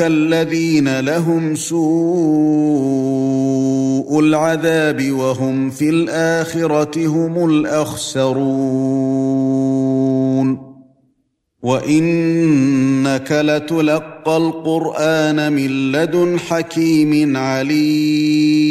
الذين لهم سوء العذاب وهم في الاخره هم الاخسرون وانك لتلقى القران من لدن حكيم عليم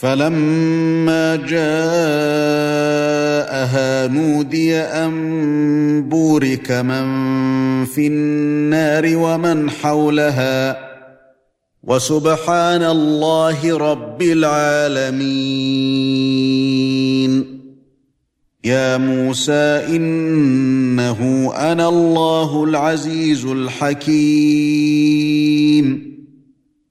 فلما جاءها نودي أن بورك من في النار ومن حولها. وسبحان الله رب العالمين. يا موسى إنه أنا الله العزيز الحكيم.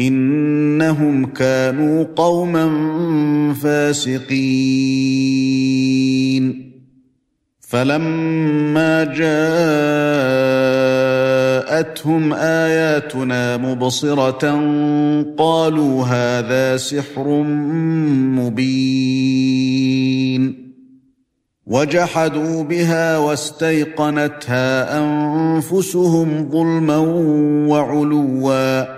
إنهم كانوا قوما فاسقين. فلما جاءتهم آياتنا مبصرة قالوا هذا سحر مبين. وجحدوا بها واستيقنتها أنفسهم ظلما وعلوا.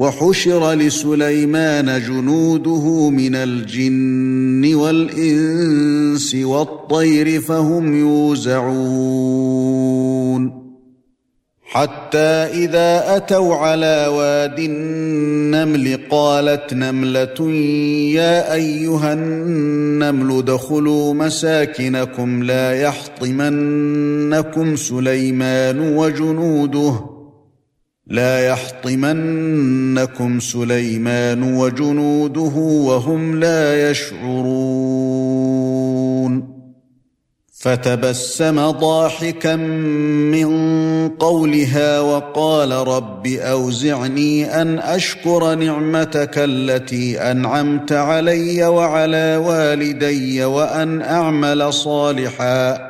وحشر لسليمان جنوده من الجن والإنس والطير فهم يوزعون. حتى إذا أتوا على واد النمل قالت نملة يا أيها النمل ادخلوا مساكنكم لا يحطمنكم سليمان وجنوده لا يحطمنكم سليمان وجنوده وهم لا يشعرون. فتبسم ضاحكا من قولها وقال رب أوزعني أن أشكر نعمتك التي أنعمت علي وعلى والدي وأن أعمل صالحا.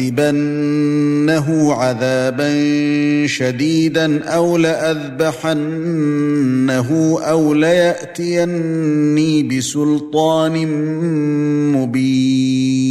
لأعذبنه عذابا شديدا أو لأذبحنه أو ليأتيني بسلطان مبين.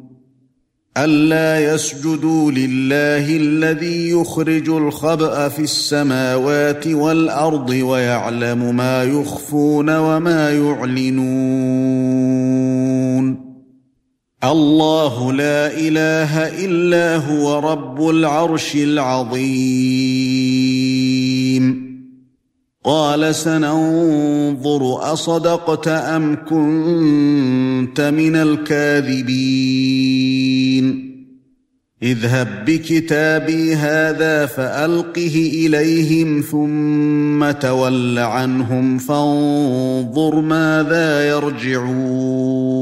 ألا يسجدوا لله الذي يخرج الخبأ في السماوات والأرض ويعلم ما يخفون وما يعلنون. الله لا إله إلا هو رب العرش العظيم. قال سننظر أصدقت أم كنت من الكاذبين. اذهب بكتابي هذا فألقه إليهم ثم تول عنهم فانظر ماذا يرجعون.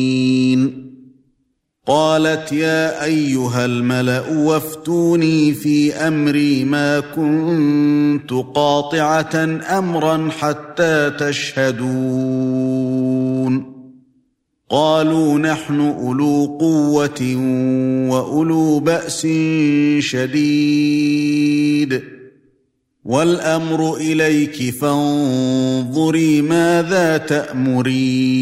قالت يا أيها الملأ وافتوني في أمري ما كنت قاطعة أمرا حتى تشهدون. قالوا نحن أولو قوة وأولو بأس شديد. والأمر إليك فانظري ماذا تأمرين.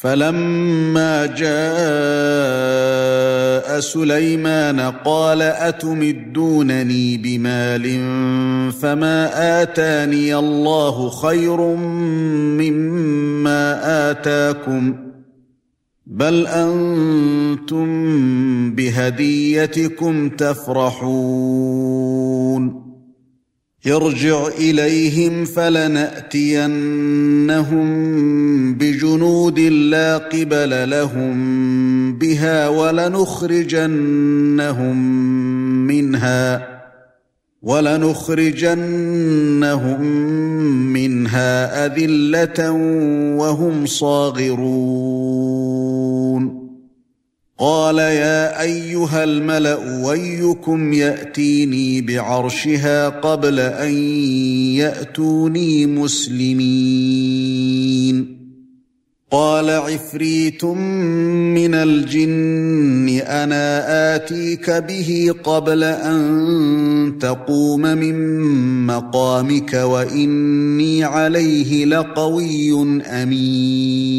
فلما جاء سليمان قال أتمدونني بمال فما آتاني الله خير مما آتاكم بل أنتم بهديتكم تفرحون ارجع إليهم فلنأتينهم بجنود لا قبل لهم بها ولنخرجنهم منها ولنخرجنهم منها أذلة وهم صاغرون. قال يا أيها الملأ ويكم يأتيني بعرشها قبل أن يأتوني مسلمين. قال عفريت من الجن أنا آتيك به قبل أن تقوم من مقامك وإني عليه لقوي أمين.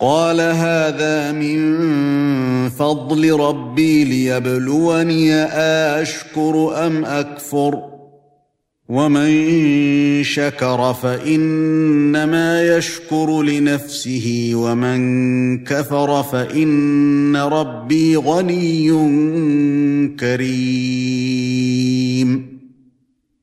قال هذا من فضل ربي ليبلوني اشكر أم أكفر ومن شكر فإنما يشكر لنفسه ومن كفر فإن ربي غني كريم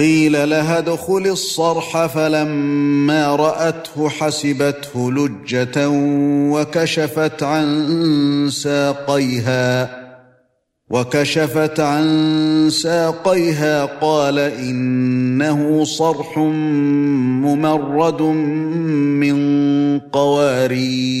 قيل لها ادخل الصرح فلما رأته حسبته لجة وكشفت عن ساقيها وكشفت عن ساقيها قال إنه صرح ممرد من قوارير.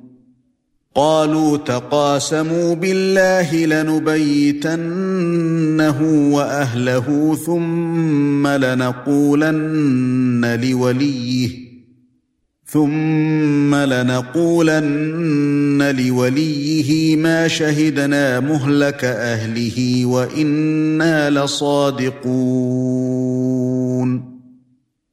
قالوا تقاسموا بالله لنبيتنه وأهله ثم لنقولن لوليه ثم لنقولن لوليه ما شهدنا مهلك أهله وإنا لصادقون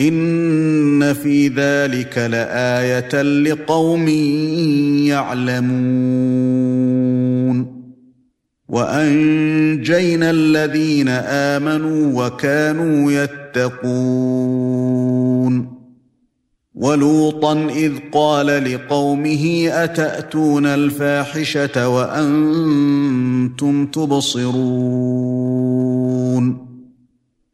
إن في ذلك لآية لقوم يعلمون. وأنجينا الذين آمنوا وكانوا يتقون. ولوطا إذ قال لقومه أتأتون الفاحشة وأنتم تبصرون.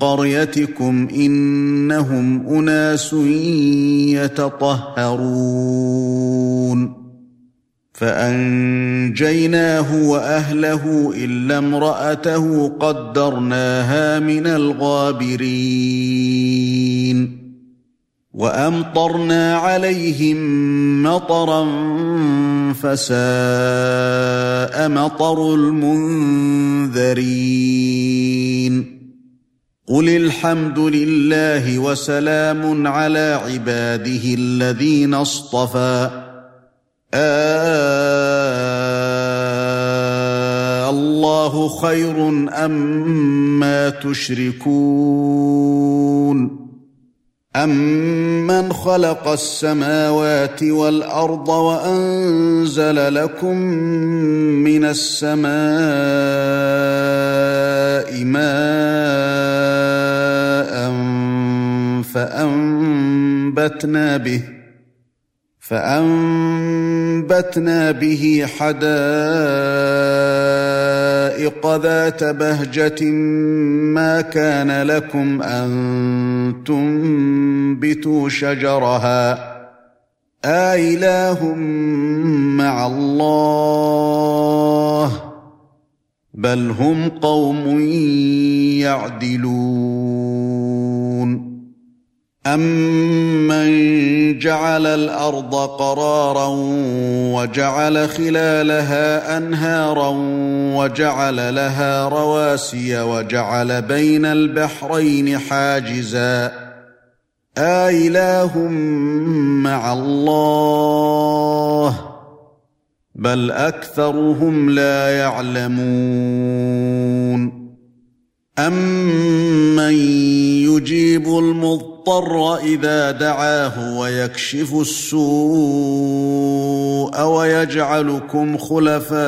قريتكم إنهم أناس يتطهرون فأنجيناه وأهله إلا امرأته قدرناها من الغابرين وأمطرنا عليهم مطرا فساء مطر المنذرين قل الحمد لله وسلام على عباده الذين اصطفى. آه الله خير أم ما تشركون. أَمَّنْ خَلَقَ السَّمَاوَاتِ وَالْأَرْضَ وَأَنزَلَ لَكُم مِّنَ السَّمَاءِ مَاءً فَأَنبَتْنَا بِهِ فَأَنبَتْنَا بِهِ حَدَائِقَ ذَاتَ بَهْجَةٍ مَا كَانَ لَكُمْ أَن تنبتوا شجرها. آله مع الله. بل هم قوم يعدلون. أمن جعل الأرض قرارا وجعل خلالها أنهارا وجعل لها رواسي وجعل بين البحرين حاجزا. آله مع الله بل أكثرهم لا يعلمون. أمن يجيب المضطر إذا دعاه ويكشف السوء ويجعلكم خلفاء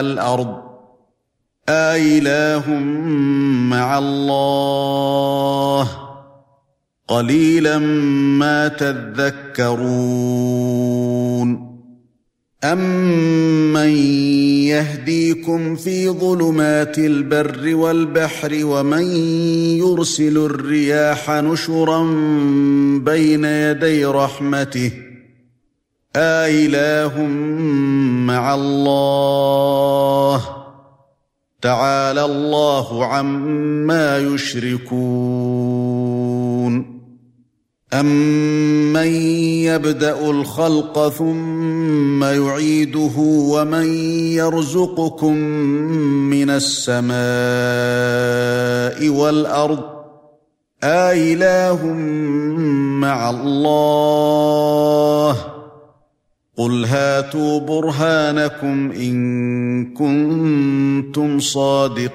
الأرض. آله مع الله. قليلا ما تذكرون. امن يهديكم في ظلمات البر والبحر ومن يرسل الرياح نشرا بين يدي رحمته آله مع الله تعالى الله عما يشركون امن يبدا الخلق ثم يعيده ومن يرزقكم من السماء والارض آله مع الله قل هاتوا برهانكم ان كنتم صادقين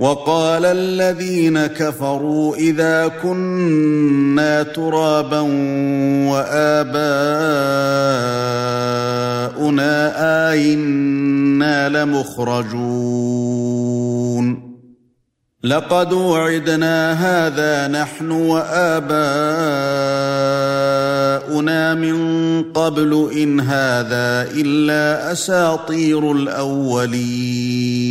وقال الذين كفروا إذا كنا ترابا وآباؤنا آئنا لمخرجون. لقد وعدنا هذا نحن وآباؤنا من قبل إن هذا إلا أساطير الأولين.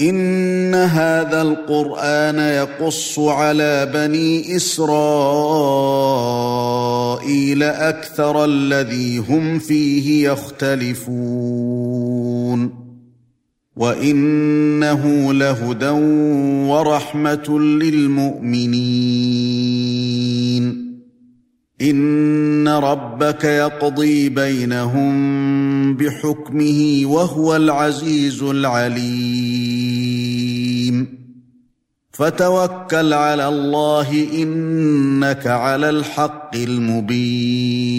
إن هذا القرآن يقص على بني إسرائيل أكثر الذي هم فيه يختلفون. وإنه لهدى ورحمة للمؤمنين. ان ربك يقضي بينهم بحكمه وهو العزيز العليم فتوكل على الله انك على الحق المبين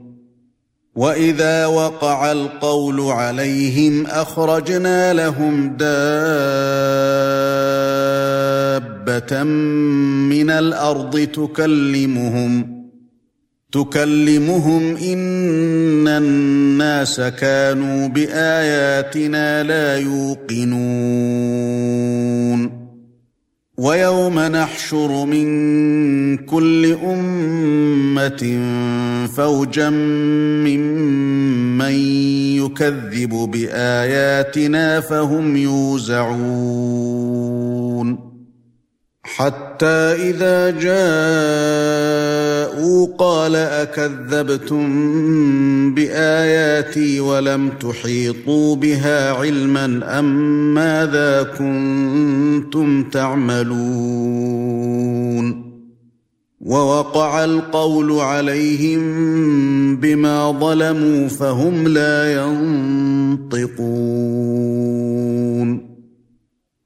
واذا وقع القول عليهم اخرجنا لهم دابه من الأرض تكلمهم تكلمهم ان الناس كانوا باياتنا لا يوقنون ويوم نحشر من كل أمة فوجا ممن يكذب بآياتنا فهم يوزعون حتى إذا جاءوا قال أكذبتم بآياتي ولم تحيطوا بها علما أم ماذا كنتم تعملون ووقع القول عليهم بما ظلموا فهم لا ينطقون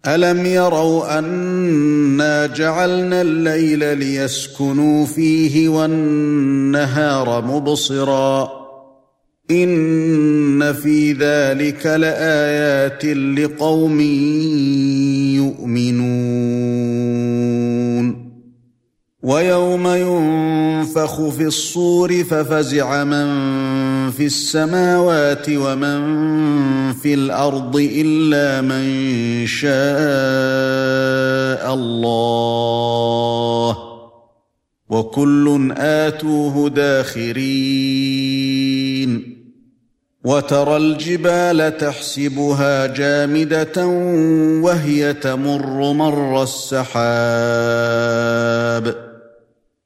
ألم يروا أنا جعلنا الليل ليسكنوا فيه والنهار مبصرا إن في ذلك لآيات لقوم يؤمنون ويوم ينفخ في الصور ففزع من في السماوات ومن في الأرض إلا من شاء الله. وكل آتوه داخرين. وترى الجبال تحسبها جامدة وهي تمر مر السحاب.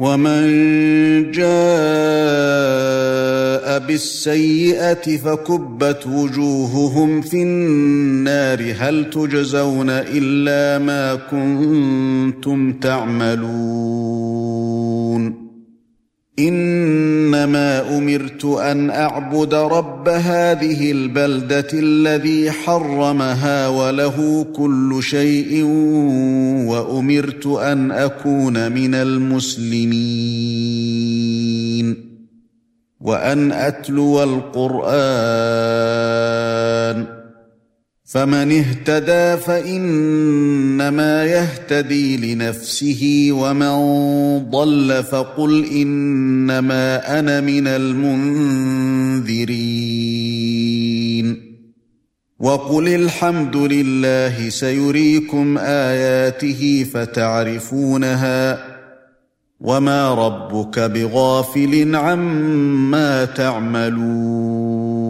ومن جاء بالسيئة فكبت وجوههم في النار. هل تجزون إلا ما كنتم تعملون؟ إنما أمرت أن أعبد رب هذه البلدة الذي حرمها وله كل شيء وأمرت أن أكون من المسلمين وأن أتلو القرآن. فمن اهتدى فإنما يهتدي لنفسه ومن ضل فقل إنما أنا من المنذرين. وقل الحمد لله سيريكم آياته فتعرفونها وما ربك بغافل عما تعملون.